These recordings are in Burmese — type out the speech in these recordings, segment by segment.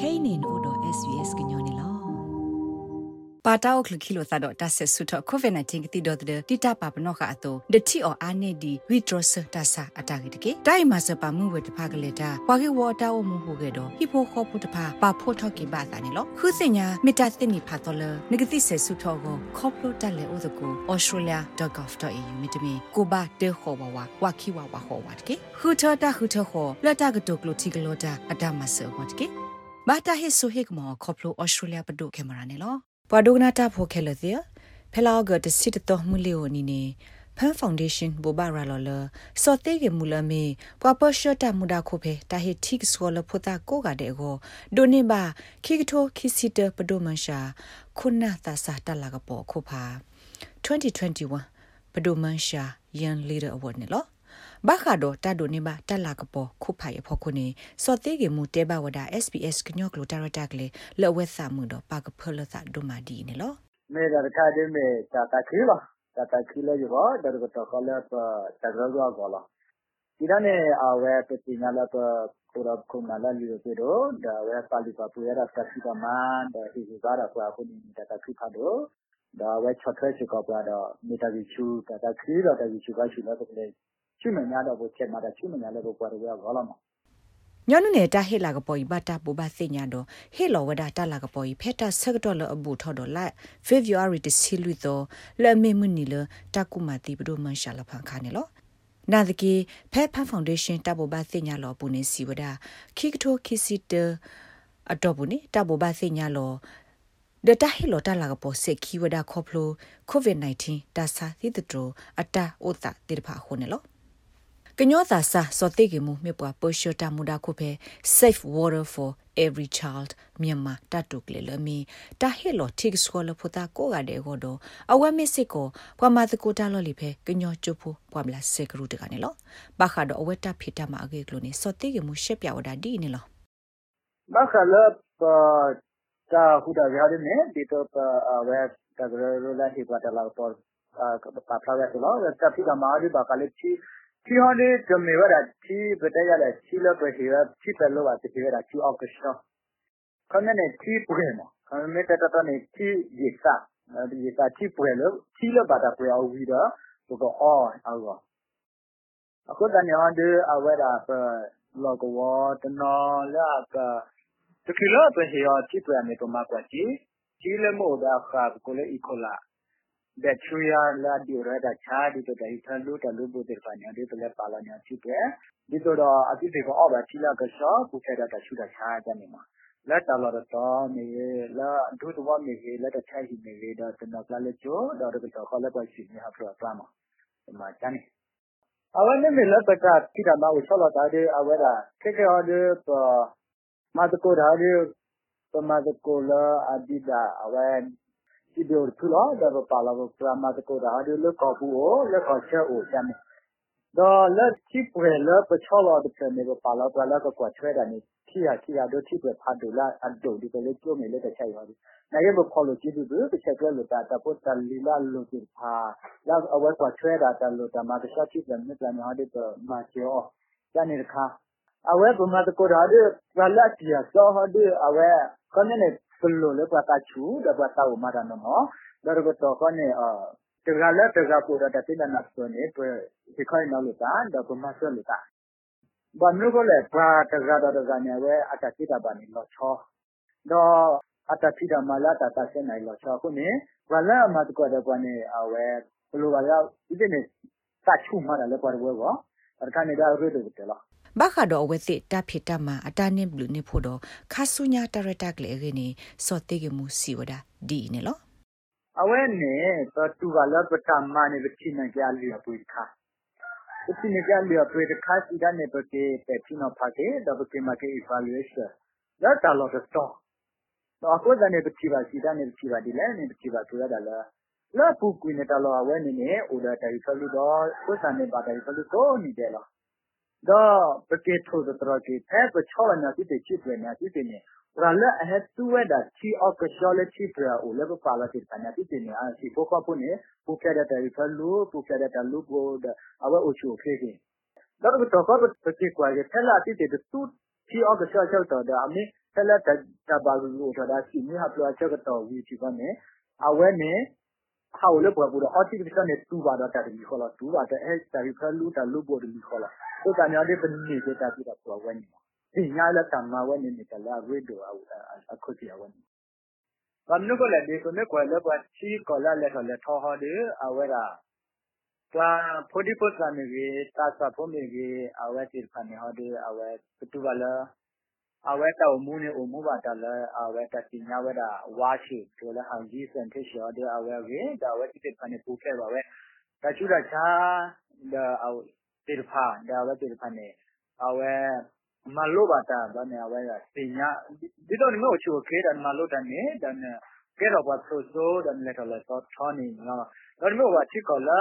kainin odo svs gnyone lo ပါတောက်ခလကီလိုသတော့တဆဆုထကိုဗစ် -19 ကတိတော့တဲ့တိတပါပနောခအတော့ဒတိအောအာနေဒီ withdrawal တဆအတာကေတကေတိုင်မဆပါမှုဝတဖကလေတာပွားကေဝတာအမှုဟုကေတော့ဟိဖိုခောပုတဖာပါဖို့ထော့ကေပါတာနေလို့ခုစညာမီတာတင်နီဖာတော်လနဂတိဆဆုထောကိုခေါပလိုတက်လေဥဒကို australia.gov.au မြတမီကိုဘာတေခောဘဝဝါခီဝဝဟောဝတ်ကေခုထတာခုထခောလတာကတုကလိုတီကလိုတာအတမဆဝတ်ကေ ဘာတာဟစ်ဆိုဟိကမောခေါပလို australia ပဒုကင်မရာနေလို့ပဝဒုကနာတာဖိုခဲလတဲ့ဖဲလာဂတ်စစ်တော်မူလီယိုနီနေဖန်ဖောင်ဒေးရှင်းဘူဘာရာလော်လစောတေကမူလမေပပရှတ်တမူဒါခိုဖေတာဟီတိကစဝလဖတာကိုကတဲ့ကိုဒိုနေဘာခိကထိုခိစီတပဒိုမန်ရှာခုနာသာစာတလာကပေါ်ခိုဖာ2021ပဒိုမန်ရှာယန်လီဒါအဝတ်နေလော ဘာခါဒိုတာဒိုနေဘာတလာကပေါ်ခုဖိုင်ဖို့ခုနေစောသေးကမူတဲဘဝဒါ SPS ကညော့ကလိုတာရတာကလေလောဝဲစာမှုတော့ပါကဖလသဒိုမာဒီနေလောမေဒါခါဒိမေတာတာခီလောတာတာခီလောရောဒါကတော့ခလာပတာရရောကောလောဒီတနေ့အဝဲပတိနာလာပကိုရခုနာလာလီရိုပေတော့ဒါဝဲပါလီပါပူရတာစတိကမန်ဒါဒီဇာရာကွာခုနေတာတာခိဖာတော့ဒါဝဲချထွဲချကောပါတော့မီတာဗီချူတာတာခီတော့တာဗီချူကချူလို့တဲ့ ချွမညာတော့ဘချက်မှာချွမညာလည်းဘပွားရရောလာမှာညောနုနေတာဟေလာကပေါ်ဘတာပူဘစညာတော့ဟေလောဝဒတာလာကပေါ်ဖက်တာဆက်တော့လအဘူထော်တော့လိုက်ဖေဗူအာရီတစီလူတော့လဲမေမနီလတကုမတိဘဒိုမန်ရှာလဖန်ခါနေလောနာဒကီဖက်ဖန်ဖောင်ဒေးရှင်းတဘဘစညာလောပူနေစီဝဒခိကထိုခိစီတအတော့ဘူးနေတဘဘစညာလောဒတာဟီလိုတာလာကပေါ်စေခီဝဒခေါပလိုကိုဗစ် -19 တာစာသီတတိုအတာဥတာတိရဖာခုနေလော ကညောသာစာစောတိကေမူမြပွားပိုရှိုတာမူဒါခုဖဲ safe water for every child မြန်မာတတုကလေလမီတာဟေလိုတိကစကောလဖတာကိုကတဲ့ကိုတော့အဝဲမစ်စစ်ကိုပွားမသကိုတာလော်လီဖဲကညောကျဖို့ပွားမလားစေကရုတကနေလောဘာခါတော့အဝဲတာဖိတာမအကေကလိုနေစောတိကေမူရှက်ပြဝဒါဒီနေလောဘာခါလတာဟူဒါရရနေဒီတော့အဝဲတကရရလာဟိပါတလာပေါ်ပါဖလာရတော့တာဖိတာမာဒီဘာကလေးချီ ချီဟောဒီဂျမေဝရာချီပတရလာချီလပဟီရချီပလောဝတိရချီအောက်ကရှောခမနေချီပွေမခမနေတတတနေချီယေစာဒီယေစာချီပွေလို့ချီလပါတာပွေအောင်ဝီတော့တော့အော်အော်အခုတန်ရန်ဒီအဝဲတာပလောကဝတနော်လာကတကီလောပဟီရချီပွေနေတော့မှာကွာချီချီလမို့ဒါခါကိုလေအီကိုလာ bacteria la diura da cha di to dai tha lu ta lu bu de pa nya de to le pa la nya chi pe di to da a ti de ko aw ba chi la ka sha ku khe da ta shu da cha ja ni ma la ta la da ta me la du to wa me la da cha hi me da ta na la le cho da de to kha la pa chi ni ha pro pa ma ma cha ni အဝဲနေမလပကတိကမောဆောလာတာဒီအဝဲတာခေခေဟောဒီပမာတကိုဒါဒီပမာတကိုလာအဒီဒါအဝဲ ဒီလိုထူလာဒါပါလာဘပရမတ်ကိုဒါဒီလကောပူကိုလက်ခေါ်ချက်ကိုချမ်းတော့လက်ချိပွဲလပချောလာတဲ့နေကပါလာပလာကကွာချဲတာနေခီယာခီယာတို့ချိပွဲဖတ်ဒူလာအဒိုဒီကလေးကျိုးမေလက်တချိုင်ပါဒီနိုင်ဘခေါ်လို့ကြည့်သူတစ်ချက်ကလို့တာတပုတ်တလီလာလို့ဒီဖာလောက်အဝဲကွာချဲတာတလို့တမတခြားချိပြန်မြတ်လာနေဟာဒီမာချောတနေခါအဝဲကမတကိုဒါဒီကလာတီယာစောဟဒီအဝဲ ခမနေ perlu le pa chu da pa tau ma da no no da ro to ko ne a te ga le te ga ko da ta tin na so ne to ti khai na lu ta da ko ma so lu ta ba nu ko le pa te ga da da ga ne we a ta ti da ba ni lo cho do a ta ti da ma la ta ta se nai lo cho ko ne ba la ma ko da ko ne a we ဘလိုပါရောက်ဒီနေ့စချုမှာလည်းပေါ်ဝဲပေါ့အဲ့ဒါကနေဒါရွေးတယ်တယ်လား ဘာခါတော့ဝဲစစ်တဖိတမအတာနင်းဘလူနေဖို့တော့ခါဆုညာတရတက်လေရင်းစောတေကမှုစီဝဒဒီနေလောအဝဲနေတော့သူကလည်းပထမနေလို့ချိနေကြလျော်ပွေခါချိနေကြလျော်ပွေခါစီကနေပကေပက်ချနောဖာကေဒဘကေမကေ evaluation ဒါတလို့တော့တော့အခုကနေပချိပါစီကနေပချိပါဒီလဲနေပချိပါဆိုရတာလားလာပူကွေနေတာလောအဝဲနေနေအိုဒါတိုင်ဖလူတော့ကိုစံနေပါတိုင်ဖလူကိုနေတယ်လား ဒါပကေထိုဒတရကေဖဲပချောလနာတိတေချိပရနာတိတေနေရလအဟတူဝဒါချီအော့ကရှောလချိပရအိုလေပပါလာတိပနာတိတေနေအစီဖိုကပုနေပူကရတဲ့ဖလူပူကရတဲ့လူကိုအဝအိုချိုဖေကေဒါတော့တော့ပကေကွာကေဖဲလာတိတေတူချီအော့ကရှောချောတော့ဒါအမေ tala ta ta ba ru ta da si ni ha plo cha ka to wi ti ba ne a we ne ha o le po bu da artificial ne tu ba da ta ni kho la tu ba ta e ta ri pha lu ta lu bo ni kho la to ta nya de ba ni de ta ti da po we ni ti nya la ta ma we ni ni ta la ri do a a khu ti a we ni ဘာနုကလည်းဒီကိုနေကွယ်လည်းပါချီကောလာလည်းလည်းထောဟောဒီအဝဲတာတာဖိုဒီပုတ်ကနေကြီးတာစာဖို့နေကြီးအဝဲတိဖာနေဟောဒီအဝဲတူပါလားအဝဲတော်မူနေအမှုပါတလည်းအဝဲတတိညာဝဲတာဝါရှိဆိုလည်းဟန်ကြီးစန်တိရှောဒီအဝဲကြီးဒါဝဲတိဖာနေ ပူခဲ့ပါဝဲတချူတာချာဒါအဝတိဖာဒါဝဲတိဖာနေအဝဲမလို့ပါတာဘာနေအဝဲကတင်ညာဒီတော့နေမချိုခဲတယ်မလို့တနေတနေကဲတော့ဘာဆိုဆိုတနေတော့လည်းတော့ထောနေနော်တော့မျိုးပါချိကောလာ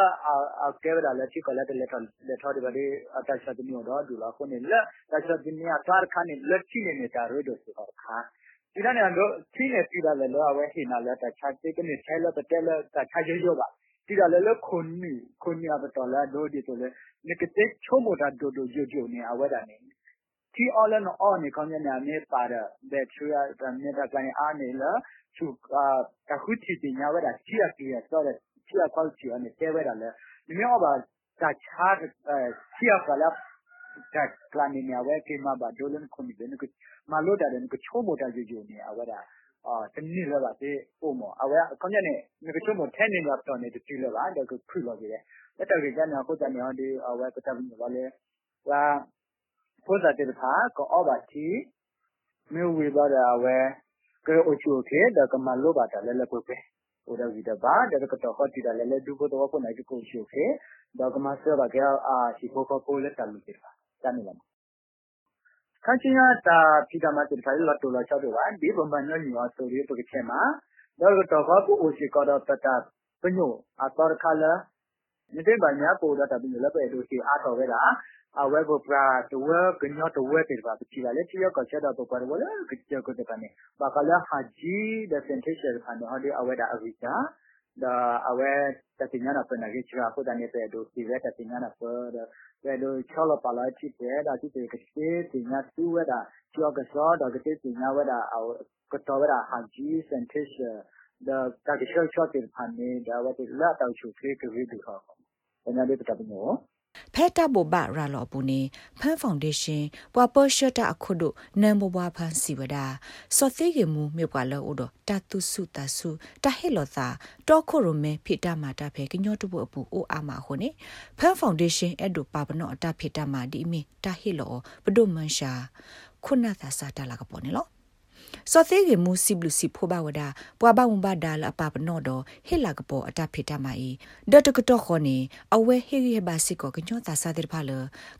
အကဲရလာချိကောလာတဲ့လက်ထောလက်ထောဒီပါဒီအတချတ်မျိုးတော့ဒူလာခုနေလက်တချတ်ဒီနေအသွားခါနေလက်ချိနေနေတာရိုးတော့ဆိုတော့ခါဒီကနေတော့ချိနေပြီလာလဲလောအဝဲဟိနာလက်တချတ်တိကနေချဲလက်တဲ့လက်တချတ်ရရပါ tiga khoni khoni abatola do di tole ne kete chomo da do do jo jo ne awada ne ti olen on ne kan ne ne para de chua da ne da kan a ne la chu ka ka huti ti nya wada ti ya ti ya so da ti ya kwal ti ne te wada le ne me oba ta cha ti ya kala ta kan ne ya wa ke ma ba dolen khoni de ne ma lo da ne chomo da jo jo ne awada တင်းလောပါစေပို့မောအဝဲကောင်းညနေငကချုံမထဲနေတော့တော်နေတူလောပါတော့ခုလောကြီးလေတက်တော်ကြီးကညာကိုတန်ရောဒီအဝဲကတဘူးလောလေဝါကိုစားတဲ့ခါကောအဘတီမြေဝေပါတာဝဲကဲအချိုခဲဒါကမလောပါတာလဲလဲကိုပဲဟိုတော့ဒီတပါဒါကတော့ဟောတီတာလဲလဲဒုကိုတော့ကိုနိုင်ကိုချိုခဲဒါကမဆောပါကဲအာရှိဖို့ကိုလဲတလူကြီးပါတမ်းနေပါ ba da ka to hot ti da le le du ko to ko na ko chu ke da ka ma se ba ke a shi ko ko ko le ta lu ke ba ta ni la ခန်းချင်းရတာပြည်တာမတိဖိုင်လတ်တူလာချတော့ဒီဘမန်ညညောဆိုရီပကချေမှာတော့တော့ဘာကိုအိုရှိကတော့တတာပညိုအတော်ခါလာနေတဲ့ဘာညာပို့တာပြီးလည်းပဲတို့ရှိအားတော်ပဲလား awego pra tuwe kinyo tuwe tirba pichila le chiyo ko chada to par wala kicho ko tekane bakala haji da sentation khane hodi aweda avita da awe tatinya na pena ge chira ko dane pe do ti ve tatinya na pe da pe do chola pala chi pe da chi pe ke ti tinya tu we da chiyo ko so da ke tinya we da aw ko to we da haji sentation da ka ke chho chho tir phane da wa ti la taw chu ke ke vi du kha ko nya de ta pinyo ဖဲတာဘဘရာလောပူနေဖန်ဖောင်ဒေးရှင်းပွာပေါ်ရှတာအခုတို့နမ်ဘဘဖန်စီဝဒာစောသေးကမူမြေပွာလောဥဒတတုစုတဆုတဟေလောသာတောခိုရမေဖိတမာတာဖဲကညောတဘအပူအိုအာမဟိုနေဖန်ဖောင်ဒေးရှင်းအဲ့ဒိုပါပနောအတဖိတမာဒီမီတဟေလောဘဒုမန်ရှာခုနသာစာတလာကပေါ်နေလော စောသေးကမူစီဘလူစီဖိုဘဝဒပွာဘဝဘဒါလအပပနောဒဟေလာကပေါ်အတဖိတမအီဒတ်တကတော့ခေါနေအဝဲဟေရီဘာစီကိုကညောတာစာတဲ့ဖာလ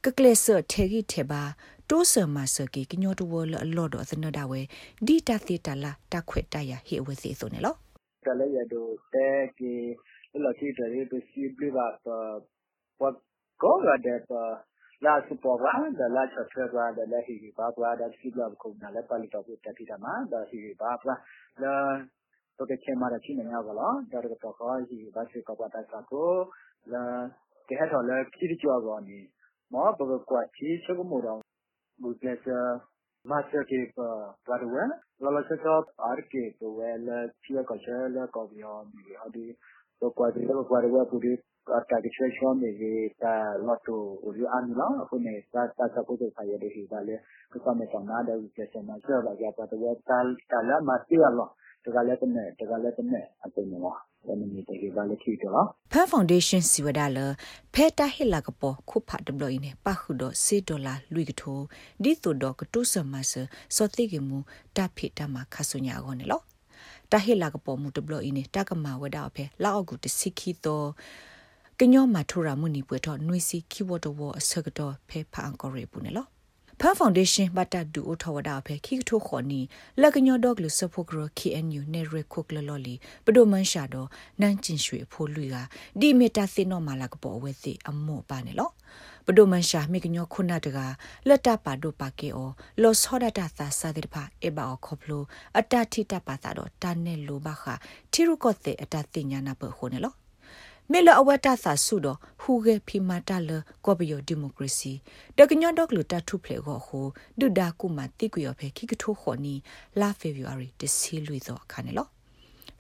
ကကလက်ဆထေဂီထေဘာတိုးဆမဆကီကညောတဝလအလော့တော့အစနဒဝဲဒီတသီတလာတခွက်တရဟေဝစီဆိုနေလောတလည်းရတော့တဲကီလော်ချီတရီပစီပလီဘာပတ်ကောရတဲ့ la support ba da la chatra ba da la hi ba ba da si la ko na la pali to ta ti da ma da hi ba ba la to ke che ma da chi ne ya ba la da da to ko hi ba si ko ba da sa ko la ke ha to la ki ri chwa ba ni mo ba ba kwa chi che ko mo da bu ke sa ma che ke ba ba da wa la la che to ar ke to wa la chi ko che la ko bi ho mi ha di to kwa di ko kwa wa pu di တာဒီချက်ရှောနေတာလော့တိုရီအန်လာခုနေတာတာစပုတ်ဖိုင်ရတဲ့ဟိပါလေကစမေတနာတဲ့ဒီချက်မှာဆောပါကြပါတော့တာတာလာမတီလောတကလည်းတနဲ့တကလည်းတနဲ့အပင်မောဝနမီတေကလည်းထီတော့ဖန်ဖောင်ဒေးရှင်းစီဝဒါလဖဲတာဟီလာကပေါ်ခုဖတ်ဒဘလိုင်းနေပါခုဒစေဒေါ်လာလူကထိုဒီတိုဒေါကတုဆမဆစောတိကမူတဖိတမခါဆုညာကောနေလောတဟီလာကပေါ်မူဒဘလိုင်းနေတကမာဝဒါဖဲလောက်ကူတစီခီတော့ ကညောမထူရာမှုနီပွေတော့နွေစီခီဝတ်တော်အစကတော့ဖဲဖန်ကောရေပူနေလောဖန်ဖောင်ဒေးရှင်းဘတ်တဒူအိုထဝဒါဖဲခိထိုခေါနီလက်ကညောဒေါကလစဖိုဂရ KNU နေရခုကလလော်လီပဒိုမန်ရှာတော့နန်းကျင်ရွှေဖိုးလူကဒီမီတာစင်နော်မာလာကပေါ်ဝဲစီအမော့ပါနေလောပဒိုမန်ရှာမိကညောခုနာတကလက်တပါဒိုပါကေအောလောဆောဒတာသာစာတိဖာအေဘာခေါပလိုအတတိတပါသာတော့တာနဲ့လိုပါခတီရုကော့တဲ့အတသိညာနာပခိုနေလော မေလအဝတ်တသဆုတော့ဟူဂေဖီမာတလကောဘယောဒီမိုကရေစီတကညော့ဒေါကလူတထုဖလေကိုဟိုဒုဒါကုမတိကွေဖေခိကထိုခေါနီလာဖေဗူအာရီတစီလွေတော့ခါနေလော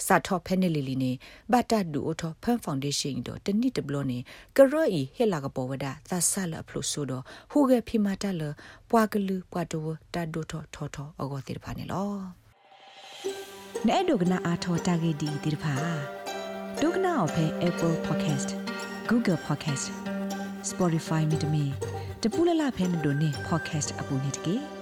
စာထောဖဲနေလီလီနေဘတ်တဒူအိုထောဖန်ဖောင်ဒေးရှင်းတော့တနစ်တဘလနေကရော့ဤဟဲလာကပေါ်ဝဒသဆလဖလို့ဆိုတော့ဟူဂေဖီမာတလပွားကလူပွားတောတဒိုထောထောထောအကောတိဖာနေလောနဲ့ဒုကနာအာထောတာဂေဒီတိဖာ ဒုကနာအဖဲ Apple Podcast Google Podcast Spotify မြေတမီတပူလလဖဲနေတို့နေ podcast အပူနေတကေ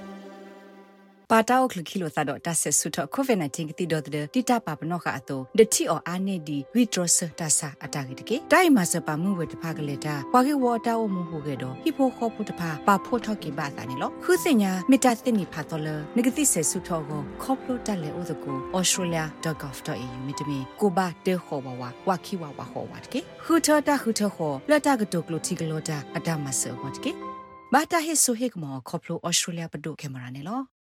ပါတောက်ခလခိလိုသတော့တဆဆုထကိုဗစ် -19 ကတိတော့တဲ့တိတပါပနောကအတူဒတိအောအာနေဒီဝီဒရစတဆာအတာဂီတကေတိုင်မစပါမှုဝတဖကလေတာပွားကေဝတာဝမှုဟုကေတော့ဟိဖိုခောပုတဖပါဖို့ထော့ကေပါတာနေလို့ခုစညာမီတာသိနေဖာတော်လနဂတိဆဆုထောကိုခေါပလိုတက်လေဥဒကို australia.gov.au မြတမီကိုဘာတေခောဘဝဝါခိဝဝဟောဝတ်ကေခုထတာခုထခောလက်တာကတုကလိုတီကလိုတာအတမဆောဝတ်ကေဘာတာဟစ်ဆိုဟိကမောခေါပလို australia ပဒုကေမရာနေလို့